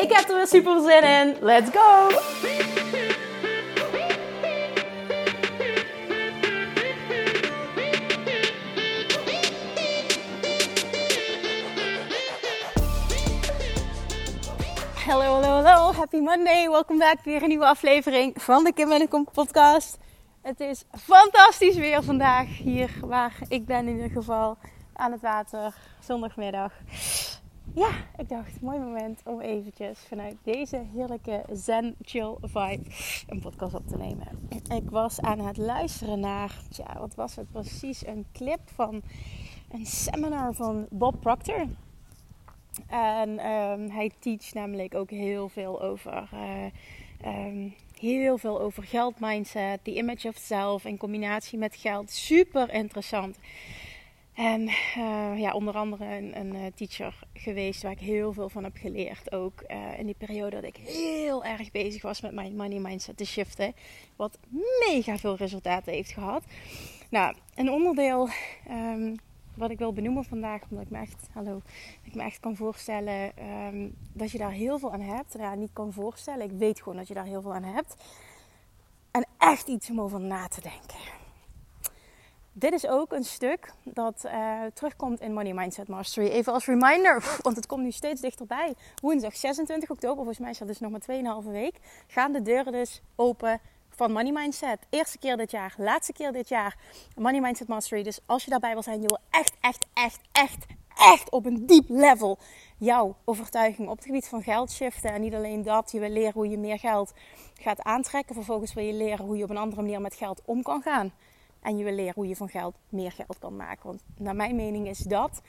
Ik heb er weer super zin in. Let's go! Hallo, hallo, hallo. Happy Monday. Welkom back. Weer een nieuwe aflevering van de Kim en Kom podcast. Het is fantastisch weer vandaag hier waar ik ben in ieder geval aan het water. Zondagmiddag. Ja, ik dacht, mooi moment om eventjes vanuit deze heerlijke zen chill vibe een podcast op te nemen. Ik was aan het luisteren naar, ja, wat was het precies? Een clip van een seminar van Bob Proctor. En ehm, hij teacht namelijk ook heel veel over, uh, um, heel veel over geldmindset, die image of self in combinatie met geld. Super interessant. En uh, ja, onder andere een, een uh, teacher geweest waar ik heel veel van heb geleerd. Ook uh, in die periode dat ik heel erg bezig was met mijn money mindset te shiften. Wat mega veel resultaten heeft gehad. Nou, een onderdeel um, wat ik wil benoemen vandaag, omdat ik me echt, hallo, ik me echt kan voorstellen um, dat je daar heel veel aan hebt. Ja, niet kan voorstellen, ik weet gewoon dat je daar heel veel aan hebt. En echt iets om over na te denken. Dit is ook een stuk dat uh, terugkomt in Money Mindset Mastery. Even als reminder, want het komt nu steeds dichterbij. Woensdag 26 oktober, volgens mij is dat dus nog maar 2,5 week, gaan de deuren dus open van Money Mindset. Eerste keer dit jaar, laatste keer dit jaar. Money Mindset Mastery. Dus als je daarbij wil zijn, je wil echt, echt, echt, echt, echt op een diep level jouw overtuiging op het gebied van geld shiften. En niet alleen dat, je wil leren hoe je meer geld gaat aantrekken. Vervolgens wil je leren hoe je op een andere manier met geld om kan gaan. En je wil leren hoe je van geld meer geld kan maken. Want naar mijn mening is dat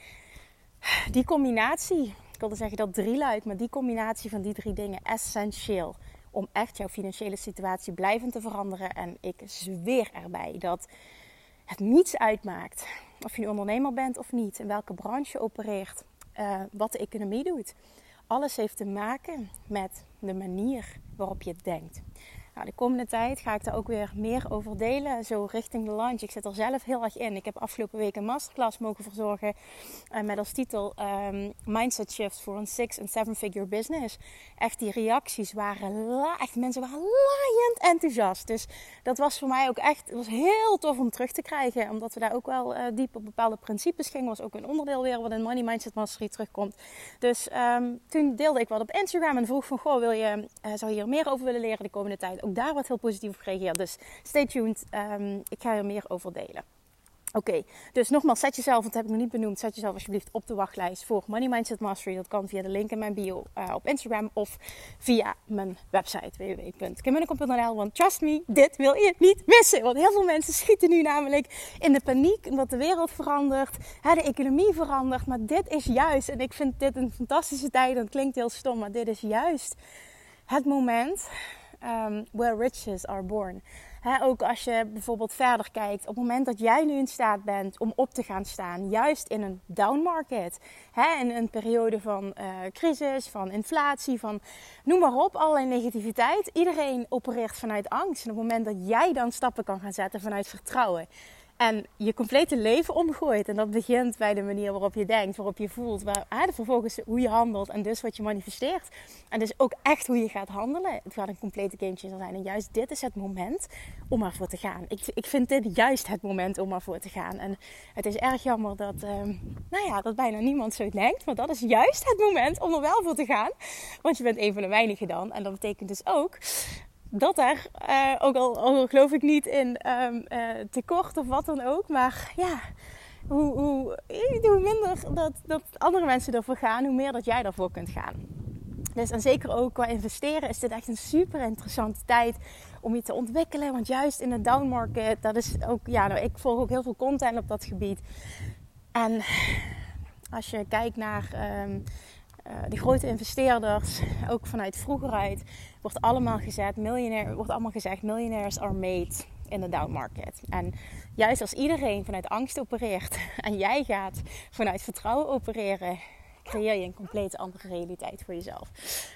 die combinatie, ik wilde zeggen dat drie luidt, maar die combinatie van die drie dingen essentieel om echt jouw financiële situatie blijvend te veranderen. En ik zweer erbij dat het niets uitmaakt of je nu ondernemer bent of niet, in welke branche je opereert, uh, wat de economie doet. Alles heeft te maken met de manier waarop je denkt. Nou, de komende tijd ga ik daar ook weer meer over delen. Zo richting de launch. Ik zit er zelf heel erg in. Ik heb afgelopen week een masterclass mogen verzorgen. Uh, met als titel um, Mindset Shifts voor een six- en seven-figure business. Echt die reacties waren... Echt, mensen waren laaiend enthousiast. Dus dat was voor mij ook echt... Het was heel tof om terug te krijgen. Omdat we daar ook wel uh, diep op bepaalde principes gingen. Was ook een onderdeel weer wat in Money Mindset Mastery terugkomt. Dus um, toen deelde ik wat op Instagram. En vroeg van... Goh, wil je, uh, zou je hier meer over willen leren de komende tijd? Ook daar wat heel positief op gereageerd. Dus stay tuned. Um, ik ga er meer over delen. Oké, dus nogmaals, zet jezelf, dat heb ik nog niet benoemd, zet jezelf alsjeblieft op de wachtlijst voor Money Mindset Mastery. Dat kan via de link in mijn bio uh, op Instagram of via mijn website www.kimmunnekom.nl. Want trust me, dit wil je niet missen. Want heel veel mensen schieten nu namelijk in de paniek omdat de wereld verandert, hè, de economie verandert. Maar dit is juist, en ik vind dit een fantastische tijd, en het klinkt heel stom, maar dit is juist het moment um, where riches are born. Ook als je bijvoorbeeld verder kijkt, op het moment dat jij nu in staat bent om op te gaan staan, juist in een down market, he, in een periode van uh, crisis, van inflatie, van noem maar op, allerlei negativiteit. Iedereen opereert vanuit angst. En op het moment dat jij dan stappen kan gaan zetten vanuit vertrouwen, en je complete leven omgooit. En dat begint bij de manier waarop je denkt, waarop je voelt, waar, vervolgens hoe je handelt en dus wat je manifesteert. En dus ook echt hoe je gaat handelen. Het gaat een complete gamechanger zijn. En juist dit is het moment om ervoor te gaan. Ik, ik vind dit juist het moment om ervoor te gaan. En het is erg jammer dat, um, nou ja, dat bijna niemand zo denkt. Maar dat is juist het moment om er wel voor te gaan. Want je bent een van de weinigen dan. En dat betekent dus ook dat er, uh, ook, al, geloof ik niet in um, uh, tekort of wat dan ook, maar ja, hoe, hoe, hoe minder dat, dat andere mensen ervoor gaan, hoe meer dat jij ervoor kunt gaan. Dus en zeker ook qua investeren is dit echt een super interessante tijd om je te ontwikkelen. Want juist in de down market, dat is ook, ja, nou, ik volg ook heel veel content op dat gebied. En als je kijkt naar um, uh, de grote investeerders, ook vanuit vroeger uit, wordt allemaal gezet, miljonair, wordt allemaal gezegd, millionaires are made in the down market. En juist als iedereen vanuit angst opereert en jij gaat vanuit vertrouwen opereren, creëer je een compleet andere realiteit voor jezelf.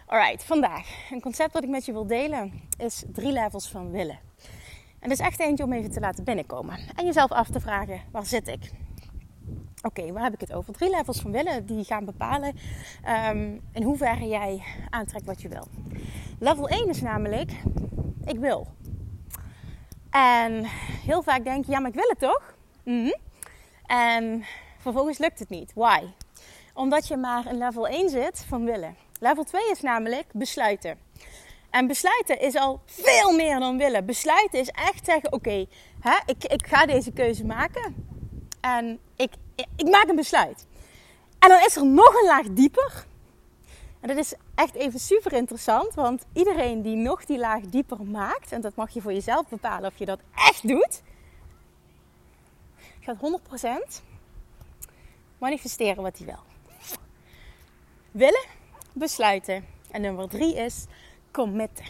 Alright, vandaag. Een concept dat ik met je wil delen is drie levels van willen. En dat is echt eentje om even te laten binnenkomen. En jezelf af te vragen, waar zit ik? Oké, waar heb ik het over? Drie levels van willen die gaan bepalen um, in hoeverre jij aantrekt wat je wil. Level 1 is namelijk, ik wil. En heel vaak denk je, ja, maar ik wil het toch? Mm En vervolgens lukt het niet. Why? Omdat je maar in level 1 zit van willen. Level 2 is namelijk besluiten. En besluiten is al veel meer dan willen. Besluiten is echt zeggen: oké, ik, ik ga deze keuze maken. En ik, maak een besluit. En dan is er nog een laag dieper. En dat is echt even super interessant, want iedereen die nog die laag dieper maakt, en dat mag je voor jezelf bepalen of je dat echt doet, gaat 100% manifesteren wat hij wil. Willen, besluiten. En nummer drie is committen.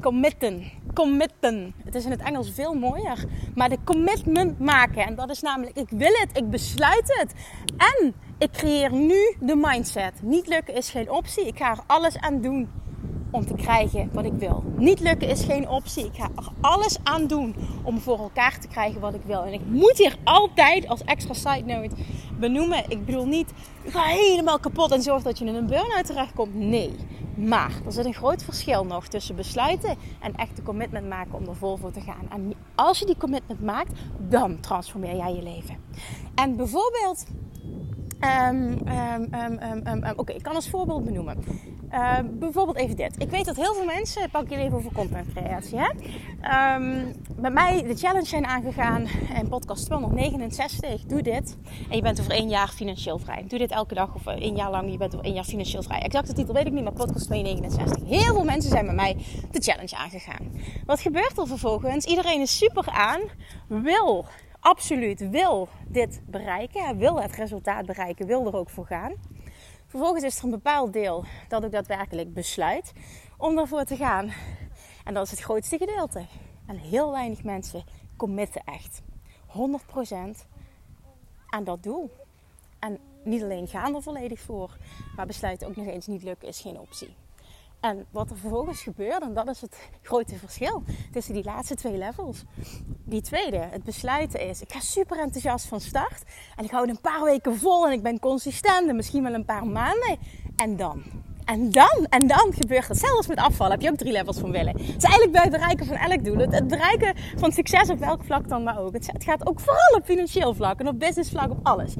Committen. Committen. Het is in het Engels veel mooier. Maar de commitment maken. En dat is namelijk, ik wil het, ik besluit het. En ik creëer nu de mindset. Niet lukken is geen optie. Ik ga er alles aan doen om te krijgen wat ik wil. Niet lukken is geen optie. Ik ga er alles aan doen om voor elkaar te krijgen wat ik wil. En ik moet hier altijd als extra side note benoemen. Ik bedoel niet, ga helemaal kapot en zorg dat je in een burn-out terechtkomt. Nee. Maar er zit een groot verschil nog tussen besluiten en echt de commitment maken om er vol voor te gaan. En als je die commitment maakt, dan transformeer jij je leven. En bijvoorbeeld Um, um, Oké, ik kan als voorbeeld benoemen. Uh, bijvoorbeeld even dit. Ik weet dat heel veel mensen, pak je even over content creatie, hè? bij mij de challenge zijn aangegaan en podcast 269. Doe dit en je bent over één jaar financieel vrij. Doe dit elke dag of één jaar lang, je bent over één jaar financieel vrij. Exacte titel weet ik niet, maar podcast 269. Heel veel mensen zijn bij mij de challenge aangegaan. Wat gebeurt er vervolgens? Iedereen is super aan, wil absoluut wil dit bereiken, wil het resultaat bereiken, wil er ook voor gaan. Vervolgens is er een bepaald deel dat ik daadwerkelijk besluit om ervoor te gaan. En dat is het grootste gedeelte. En heel weinig mensen committen echt 100% aan dat doel. En niet alleen gaan er volledig voor, maar besluiten ook nog eens niet lukken is geen optie. En wat er vervolgens gebeurt, en dat is het grote verschil tussen die laatste twee levels. Die tweede, het besluiten is, ik ga super enthousiast van start. En ik hou een paar weken vol en ik ben consistent en misschien wel een paar maanden. En dan? En dan, en dan gebeurt het. Zelfs met afval heb je ook drie levels van willen. Het is eigenlijk bij het bereiken van elk doel. Het, bereiken van succes op welk vlak dan maar ook. Het, het gaat ook vooral op financieel vlak en op business vlak, op alles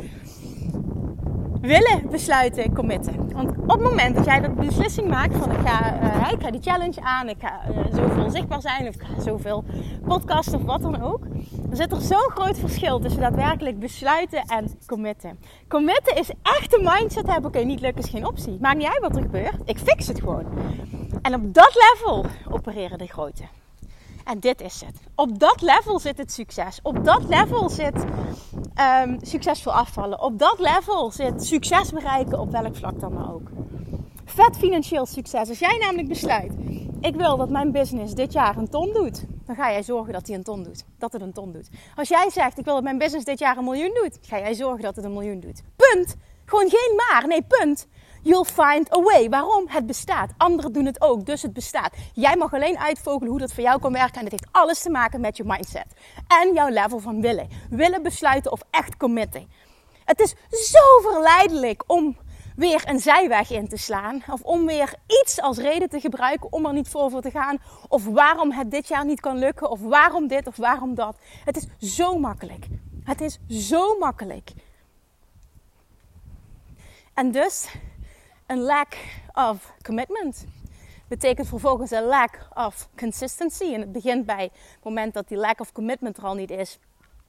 willen besluiten, committen. Want op het moment dat jij dat beslissing maakt van ik ga, uh, ik ga die challenge aan, ik ga uh, zoveel zichtbaar zijn of ik ga zoveel podcasten of wat dan ook. Dan zit er zo'n groot verschil tussen daadwerkelijk besluiten en committen. Committen is echt een mindset hebben, oké niet lukken is geen optie. Maakt niet uit wat er gebeurt, ik fix het gewoon. En op dat level opereren de grote. En dit is het. Op dat level zit het succes. Op dat level zit um, succesvol afvallen. Op dat level zit succes bereiken op welk vlak dan maar ook. Vet financieel succes. Als jij namelijk besluit, ik wil dat mijn business dit jaar een ton doet, dan ga jij zorgen dat hij een ton doet. Dat het een ton doet. Als jij zegt, ik wil dat mijn business dit jaar een miljoen doet, ga jij zorgen dat het een miljoen doet. Punt. Gewoon geen maar. Nee, punt. You'll find a way. Waarom? Het bestaat. Anderen doen het ook, dus het bestaat. Jij mag alleen uitvogelen hoe dat voor jou kan werken. En het heeft alles te maken met je mindset. En jouw level van willen. Willen besluiten of echt committen. Het is zo verleidelijk om weer een zijweg in te slaan. Of om weer iets als reden te gebruiken om er niet voor, voor te gaan. Of waarom het dit jaar niet kan lukken. Of waarom dit of waarom dat. Het is zo makkelijk. Het is zo makkelijk. En dus een lack of commitment. Betekent vervolgens een lack of consistency. En het begint bij het moment dat die lack of commitment er al niet is.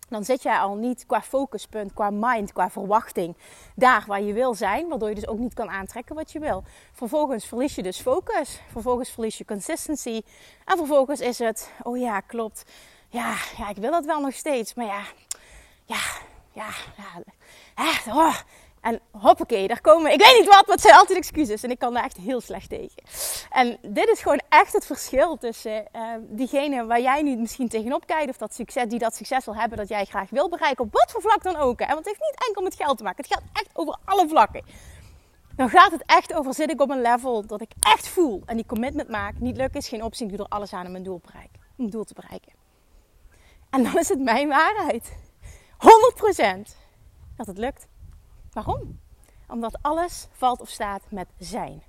Dan zit jij al niet qua focuspunt, qua mind, qua verwachting daar waar je wil zijn. Waardoor je dus ook niet kan aantrekken wat je wil. Vervolgens verlies je dus focus. Vervolgens verlies je consistency. En vervolgens is het, oh ja, klopt. Ja, ja ik wil dat wel nog steeds. Maar ja, ja, ja, ja. Echt, oh, En hoppakee, daar komen, ik weet niet wat, maar het zijn altijd excuses. En ik kan daar echt heel slecht tegen. En dit is gewoon echt het verschil tussen uh, diegene waar jij nu misschien tegenop kijkt. Of dat succes, die dat succes wil hebben dat jij graag wil bereiken. Op wat voor vlak dan ook. Hè? Want het heeft niet enkel met geld te maken. Het gaat echt over alle vlakken. Dan gaat het echt over, zit ik op een level dat ik echt voel. En die commitment maak. Niet lukken is geen optie. Ik doe er alles aan om mijn doel, om mijn doel te bereiken. En dan is het mijn waarheid. 100% dat het lukt. Waarom? Omdat alles valt of staat met zijn.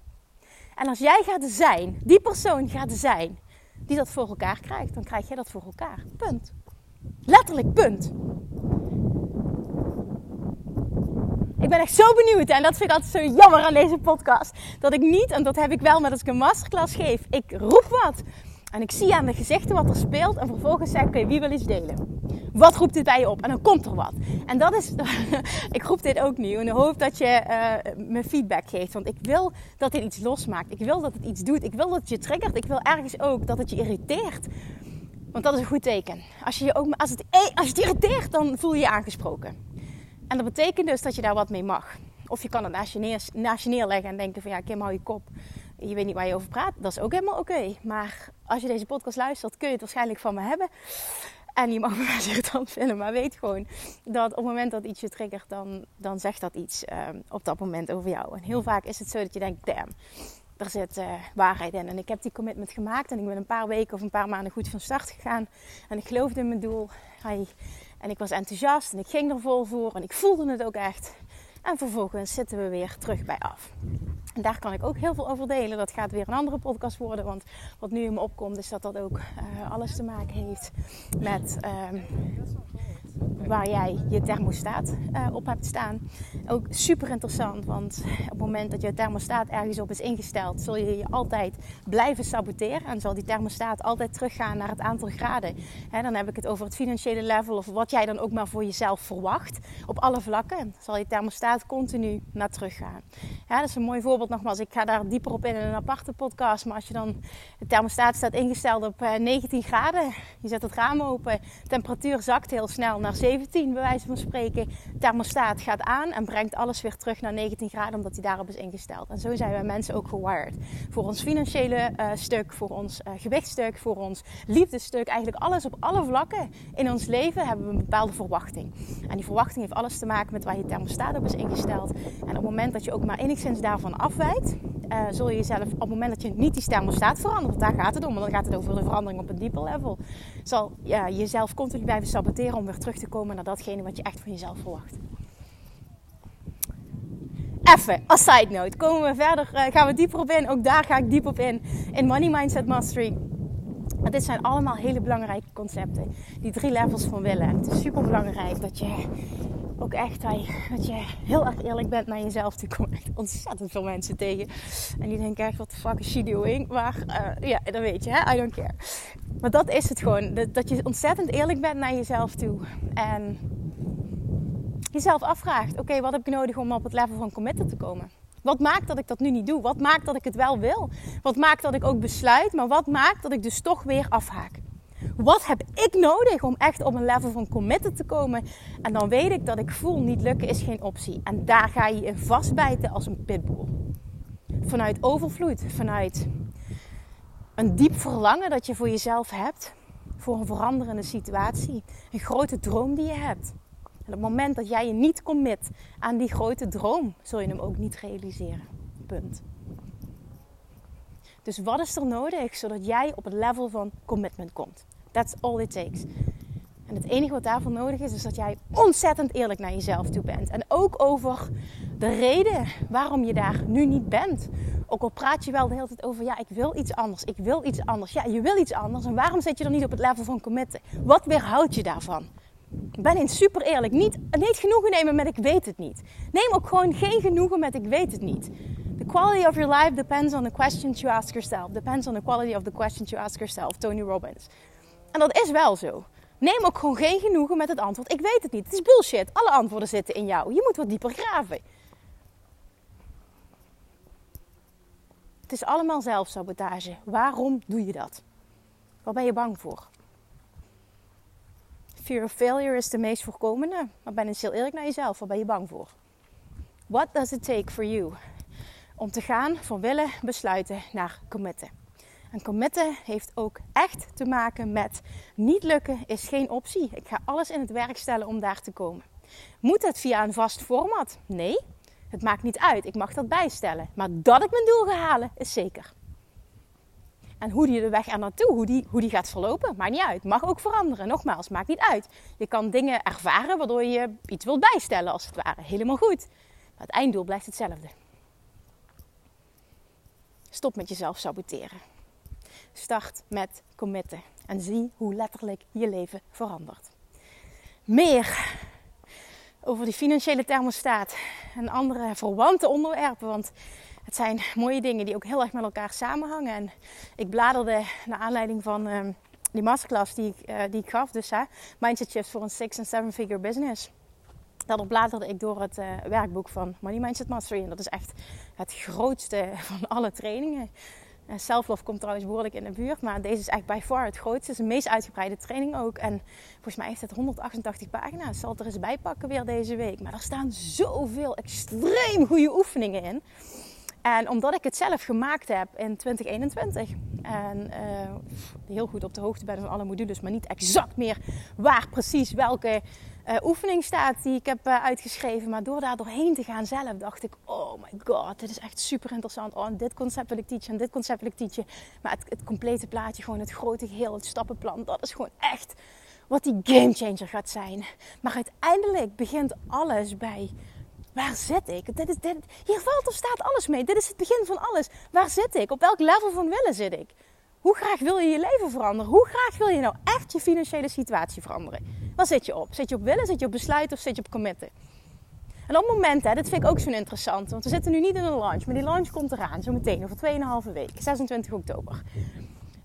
En als jij gaat zijn, die persoon gaat zijn die dat voor elkaar krijgt, dan krijg jij dat voor elkaar. Punt. Letterlijk punt. Ik ben echt zo benieuwd en dat vind ik altijd zo jammer aan deze podcast. Dat ik niet, en dat heb ik wel met als ik een masterclass geef, ik roep wat. En ik zie aan de gezichten wat er speelt. En vervolgens zeg ik, oké, wie wil iets delen? Wat roept dit bij je op? En dan komt er wat. En dat is, ik roep dit ook nu in de hoop dat je uh, me feedback geeft. Want ik wil dat dit iets losmaakt. Ik wil dat het iets doet. Ik wil dat het je triggert. Ik wil ergens ook dat het je irriteert. Want dat is een goed teken. Als je, je ook, als het, e- als het irriteert, dan voel je je aangesproken. En dat betekent dus dat je daar wat mee mag. Of je kan het naast je, neer, naast je neerleggen en denken van ja, Kim, hou je kop je weet niet waar je over praat, dat is ook helemaal oké. Maar als je deze podcast luistert, kun je het waarschijnlijk van me hebben. En je mag me irritant vinden, maar weet gewoon dat op het moment dat iets je triggert, dan, dan zegt dat iets um, op dat moment over jou. En heel vaak is het zo dat je denkt, damn, er zit uh, waarheid in. En ik heb die commitment gemaakt en ik ben een paar weken of een paar maanden goed van start gegaan. En ik geloofde in mijn doel. En ik was enthousiast en ik ging er vol voor en ik voelde het ook echt. En vervolgens zitten we weer terug bij af. En daar kan ik ook heel veel over delen. Dat gaat weer een andere podcast worden. Want wat nu in me opkomt, is dat dat ook uh, alles te maken heeft met. Uh, waar jij je thermostaat uh, op hebt staan. Ook super interessant, want op het moment dat je thermostaat ergens op is ingesteld, zul je je altijd blijven saboteren en zal die thermostaat altijd teruggaan naar het aantal graden. He, dan heb ik het over het financiële level of wat jij dan ook maar voor jezelf verwacht. Op alle vlakken zal je thermostaat continu naar terug gaan. Ja, dat is een mooi voorbeeld nogmaals. Ik ga daar dieper op in in een aparte podcast. Maar als je dan de thermostaat staat ingesteld op 19 eh, graden, je zet het raam open, temperatuur zakt heel snel naar 17 bij wijze van spreken. Thermostaat gaat aan en brengt alles weer terug naar 19 graden omdat hij daarop is ingesteld. En zo zijn wij mensen ook gewired. Voor ons financiële uh, stuk, voor ons uh, gewichtstuk, voor ons liefdestuk. Eigenlijk alles op alle vlakken in ons leven hebben we een bepaalde verwachting. En die verwachting heeft alles te maken met waar je thermostaat op is ingesteld. En op het moment dat je ook maar enigszins daarvan afwijkt, uh, zul je jezelf op het moment dat je niet die thermostaat verandert, want daar gaat het om, want dan gaat het over de verandering op een dieper level, zal ja, jezelf continu blijven saboteren om weer terug te komen naar datgene wat je echt van jezelf verwacht. Even, als side note, komen we verder, uh, gaan we dieper op in. Ook daar ga ik diep op in, in Money Mindset Mastery. Maar dit zijn allemaal hele belangrijke concepten. Die drie levels van willen. En het is super belangrijk dat je ook echt dat je heel erg eerlijk bent naar jezelf. Er komen echt ontzettend veel mensen tegen. En die denken echt, wat de fuck is she doing? Maar uh, ja, dan weet je, hè? I don't care. Maar dat is het gewoon. Dat, dat je ontzettend eerlijk bent naar jezelf toe. En jezelf afvraagt, oké, wat heb ik nodig om op het level van committed te komen? Wat maakt dat ik dat nu niet doe? Wat maakt dat ik het wel wil? Wat maakt dat ik ook besluit? Maar wat maakt dat ik dus toch weer afhaak? Wat heb ik nodig om echt op een level van committed te komen? En dan weet ik dat ik voel niet lukken is geen optie. En daar ga je in vastbijten als een pitbull. Vanuit overvloed, vanuit een diep verlangen dat je voor jezelf hebt. Voor een veranderende situatie. Een grote droom die je hebt. En op het moment dat jij je niet commit aan die grote droom, zul je hem ook niet realiseren. Punt. Dus wat is er nodig zodat jij op het level van commitment komt? That's all it takes. En het enige wat daarvoor nodig is, is dat jij ontzettend eerlijk naar jezelf toe bent. En ook over de reden waarom je daar nu niet bent. Ook al praat je wel de hele tijd over, ja, ik wil iets anders, ik wil iets anders. Ja, je wil iets anders. En waarom zit je dan niet op het level van committen? Wat weerhoudt je daarvan? Ben eens super eerlijk. Niet, niet genoegen nemen met ik weet het niet. Neem ook gewoon geen genoegen met ik weet het niet. Quality of your life depends on the questions you ask yourself. Depends on the quality of the questions you ask yourself. Tony Robbins. En dat is wel zo. Neem ook gewoon geen genoegen met het antwoord. Ik weet het niet. Het is bullshit. Alle antwoorden zitten in jou. Je moet wat dieper graven. Het is allemaal zelfsabotage. Waarom doe je dat? Waar ben je bang voor? Fear of failure is de meest voorkomende. Maar ben eens heel eerlijk naar jezelf. Waar ben je bang voor? What does it take for you? Om te gaan van willen besluiten naar committen. En committen heeft ook echt te maken met niet lukken is geen optie. Ik ga alles in het werk stellen om daar te komen. Moet het via een vast format? Nee, het maakt niet uit. Ik mag dat bijstellen. Maar dat ik mijn doel ga halen, is zeker. En hoe die de weg er naartoe, hoe die, hoe die gaat verlopen, maakt niet uit. Mag ook veranderen. Nogmaals, maakt niet uit. Je kan dingen ervaren waardoor je iets wilt bijstellen, als het ware. Helemaal goed. Maar het einddoel blijft hetzelfde. Stop met jezelf saboteren. Start met committen. En zie hoe letterlijk je leven verandert. Meer over die financiële thermostaat en andere verwante onderwerpen. Want het zijn mooie dingen die ook heel erg met elkaar samenhangen. En ik bladerde naar aanleiding van um, die masterclass die ik, uh, die ik gaf. Dus hè, Mindset Shifts voor een six- en seven-figure business. Daardoor bladerde ik door het uh, werkboek van Money Mindset Mastery. En dat is echt het grootste van alle trainingen. Uh, Self-love komt trouwens behoorlijk in de buurt. Maar deze is echt by far het grootste. Het is de meest uitgebreide training ook. En volgens mij heeft het 188 pagina's. Zal het er eens bij pakken weer deze week. Maar er staan zoveel extreem goede oefeningen in. En omdat ik het zelf gemaakt heb in 2021 en uh, heel goed op de hoogte ben van alle modules, maar niet exact meer waar precies welke uh, oefening staat die ik heb uh, uitgeschreven. Maar door daar doorheen te gaan zelf dacht ik, oh my god, dit is echt super interessant. Oh, dit concept wil ik teachen en dit concept wil ik teachen. Maar het, het complete plaatje, gewoon het grote geheel, het stappenplan, dat is gewoon echt wat die gamechanger gaat zijn. Maar uiteindelijk begint alles bij Waar zit ik? Dit is, hier valt of staat alles mee. Dit is het begin van alles. Waar zit ik? Op welk level van willen zit ik? Hoe graag wil je je leven veranderen? Hoe graag wil je nou echt je financiële situatie veranderen? Waar zit je op? Zit je op willen, zit je op besluiten of zit je op committen? En op het moment, hè, dit vind ik ook zo interessant, want we zitten nu niet in een launch, maar die launch komt eraan, zo meteen, over 2,5 week, 26 oktober.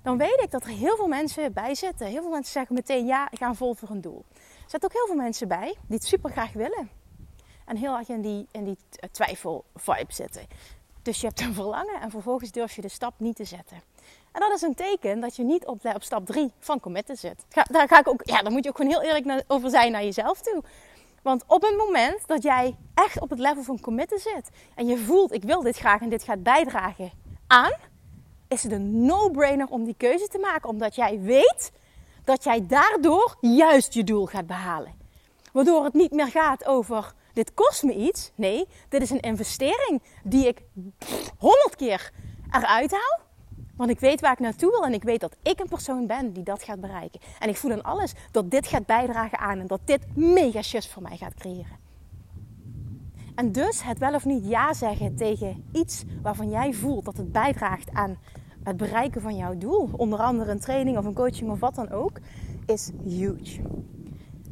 Dan weet ik dat er heel veel mensen bij zitten. Heel veel mensen zeggen meteen ja, ik ga vol voor een doel. Er zitten ook heel veel mensen bij die het super graag willen. En heel erg in die, in die twijfel-vibe zitten. Dus je hebt een verlangen en vervolgens durf je de stap niet te zetten. En dat is een teken dat je niet op, op stap 3 van committen zit. daar, ga ik ook, ja, daar moet je ook gewoon heel eerlijk over zijn naar jezelf toe. Want op het moment dat jij echt op het level van committen zit en je voelt, ik wil dit graag en dit gaat bijdragen aan, is het een no-brainer om die keuze te maken. Omdat jij weet dat jij daardoor juist je doel gaat behalen. Waardoor het niet meer gaat over dit kost me iets. Nee, dit is een investering die ik honderd keer eruit haal. Want ik weet waar ik naartoe wil en ik weet dat ik een persoon ben die dat gaat bereiken. En ik voel aan alles dat dit gaat bijdragen aan en dat dit mega shifts voor mij gaat creëren. En dus het wel of niet ja zeggen tegen iets waarvan jij voelt dat het bijdraagt aan het bereiken van jouw doel, onder andere een training of een coaching of wat dan ook, is huge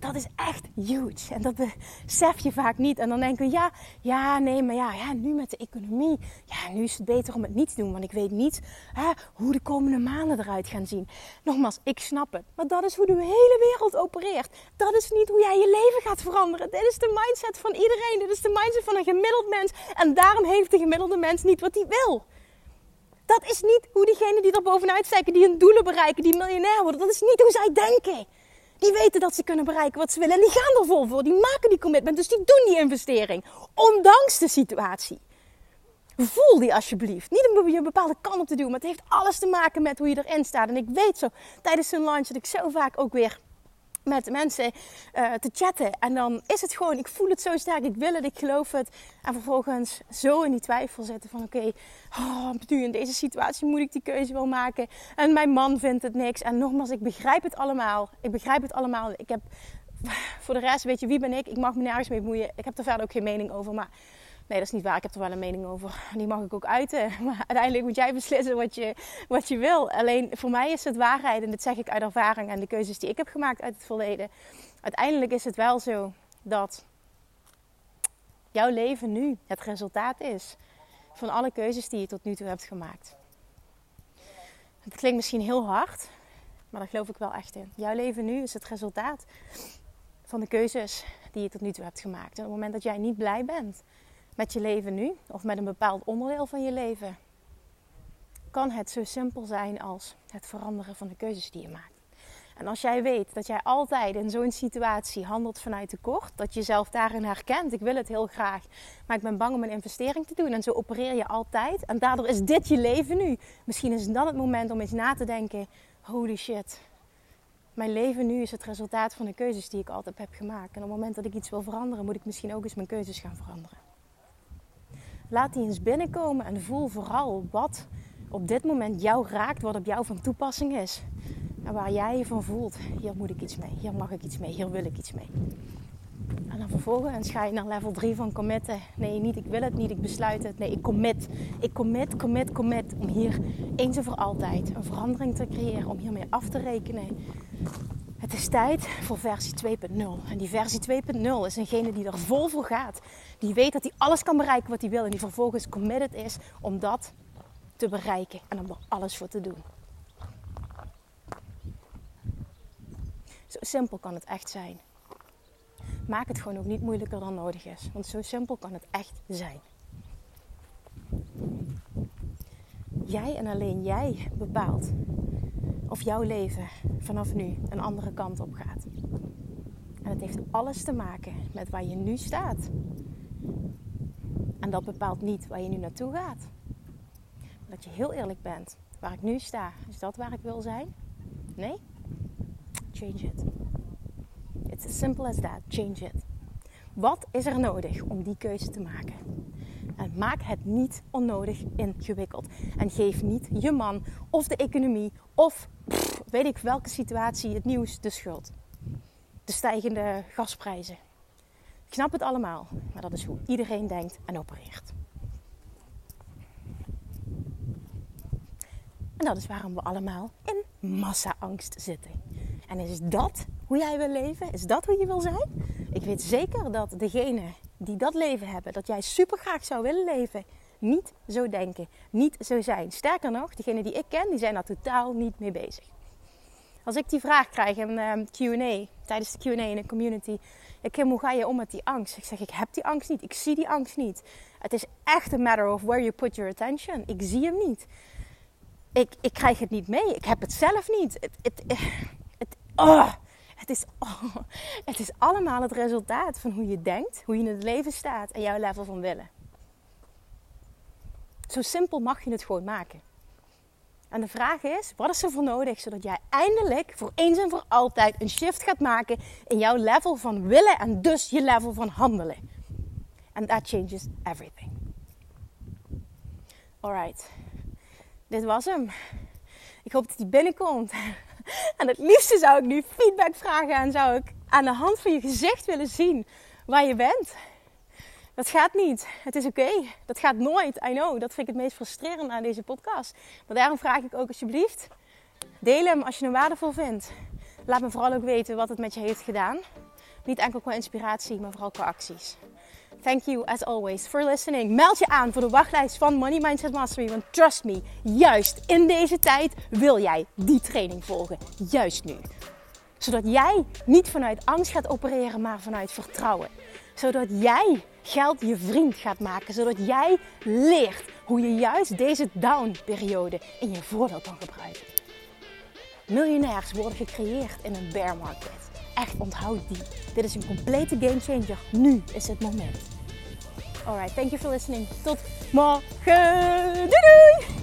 dat is echt huge. En dat besef je vaak niet. En dan denken we, ja, ja, nee, maar ja, ja, nu met de economie, ja, nu is het beter om het niet te doen. Want ik weet niet hè, hoe de komende maanden eruit gaan zien. Nogmaals, ik snap het. Maar dat is hoe de hele wereld opereert. Dat is niet hoe jij je leven gaat veranderen. Dit is de mindset van iedereen. Dit is de mindset van een gemiddeld mens. En daarom heeft de gemiddelde mens niet wat hij wil. Dat is niet hoe diegenen die er bovenuit steken, die hun doelen bereiken, die miljonair worden, dat is niet hoe zij denken. Die weten dat ze kunnen bereiken wat ze willen. En die gaan er vol voor. Die maken die commitment. Dus die doen die investering. Ondanks de situatie. Voel die alsjeblieft. Niet om je een bepaalde kant op te doen. Maar het heeft alles te maken met hoe je erin staat. En ik weet zo, tijdens een lunch dat ik zo vaak ook weer met mensen uh, te chatten. En dan is het gewoon, ik voel het zo sterk, ik wil het, ik geloof het. En vervolgens zo in die twijfel zitten van oké, oh, nu in deze situatie moet ik die keuze wel maken. En mijn man vindt het niks. En nogmaals, ik begrijp het allemaal. Ik begrijp het allemaal. Ik heb, voor de rest, weet je, wie ben ik? Ik mag me nergens mee bemoeien. Ik heb er verder ook geen mening over, maar... Nee, dat is niet waar. Ik heb er wel een mening over. Die mag ik ook uiten. Maar uiteindelijk moet jij beslissen wat je, wat je wil. Alleen voor mij is het waarheid. En dit zeg ik uit ervaring en de keuzes die ik heb gemaakt uit het verleden. Uiteindelijk is het wel zo dat jouw leven nu het resultaat is van alle keuzes die je tot nu toe hebt gemaakt. Het klinkt misschien heel hard, maar daar geloof ik wel echt in. Jouw leven nu is het resultaat van de keuzes die je tot nu toe hebt gemaakt. En op het moment dat jij niet blij bent met je leven nu of met een bepaald onderdeel van je leven, kan het zo simpel zijn als het veranderen van de keuzes die je maakt. En als jij weet dat jij altijd in zo'n situatie handelt vanuit tekort, dat je jezelf daarin herkent, ik wil het heel graag, maar ik ben bang om een investering te doen en zo opereer je altijd. En daardoor is dit je leven nu. Misschien is dan het moment om eens na te denken: holy shit, mijn leven nu is het resultaat van de keuzes die ik altijd heb gemaakt. En op het moment dat ik iets wil veranderen, moet ik misschien ook eens mijn keuzes gaan veranderen. Laat die eens binnenkomen en voel vooral wat op dit moment jou raakt, wat op jou van toepassing is. En waar jij je van voelt, hier moet ik iets mee, hier mag ik iets mee, hier wil ik iets mee. En dan vervolgens ga je naar level 3 van committen. Nee, niet ik wil het, niet ik besluit het. Nee, ik commit. Ik commit, commit, commit. Om hier eens en voor altijd een verandering te creëren. Om hiermee af te rekenen. Het is tijd voor versie 2.0. En die versie 2.0 is eengene die er vol voor gaat. Die weet dat hij alles kan bereiken wat hij wil. En die vervolgens committed is om dat te bereiken. En om er alles voor te doen. Zo simpel kan het echt zijn. Maak het gewoon ook niet moeilijker dan nodig is. Want zo simpel kan het echt zijn. Jij en alleen jij bepaalt of jouw leven vanaf nu een andere kant op gaat. En het heeft alles te maken met waar je nu staat. En dat bepaalt niet waar je nu naartoe gaat. Dat je heel eerlijk bent. Waar ik nu sta, is dat waar ik wil zijn? Nee? Change it. It's as simple as that. Change it. Wat is er nodig om die keuze te maken? En maak het niet onnodig ingewikkeld. En geef niet je man of de economie of weet ik welke situatie het nieuws de schuld. De stijgende gasprijzen. Ik snap het allemaal, maar dat is hoe iedereen denkt en opereert. En dat is waarom we allemaal in massa-angst zitten. En is dat hoe jij wil leven? Is dat hoe je wil zijn? Ik weet zeker dat degenen die dat leven hebben, dat jij super graag zou willen leven, niet zo denken, niet zo zijn. Sterker nog, degenen die ik ken, die zijn daar totaal niet mee bezig. Als ik die vraag krijg in um, Q&A, tijdens de Q&A in de community, Kim, hoe ga je om met die angst? Ik zeg, ik heb die angst niet, ik zie die angst niet. Het is echt een matter of where you put your attention. Ik zie hem niet. Ik, ik krijg het niet mee, ik heb het zelf niet. Het, het, het, oh, het, is, oh, het is allemaal het resultaat van hoe je denkt, hoe je in het leven staat en jouw level van willen. Zo simpel mag je het gewoon maken. En de vraag is, wat is er voor nodig zodat jij eindelijk voor eens en voor altijd een shift gaat maken in jouw level van willen en dus je level van handelen. And that changes everything. Alright, dit was hem. Ik hoop dat hij binnenkomt. En het liefste zou ik nu feedback vragen en zou ik aan de hand van je gezicht willen zien waar je bent. Dat gaat niet. Het is oké. Dat gaat nooit. I know. Dat vind ik het meest frustrerend aan deze podcast. Maar daarom vraag ik ook alsjeblieft: deel hem als je hem waardevol vindt. Laat me vooral ook weten wat het met je heeft gedaan. Niet enkel qua inspiratie, maar vooral qua acties. Thank you as always for listening. Meld je aan voor de wachtlijst van Money Mindset Mastery. Want trust me, juist in deze tijd wil jij die training volgen. Juist nu. Zodat jij niet vanuit angst gaat opereren, maar vanuit vertrouwen. Zodat jij geld je vriend gaat maken. Zodat jij leert hoe je juist deze down-periode in je voordeel kan gebruiken. Miljonairs worden gecreëerd in een bear market. Echt onthoud die. Dit is een complete game changer. Nu is het moment. Alright, thank you for listening. Tot morgen. Doei doei!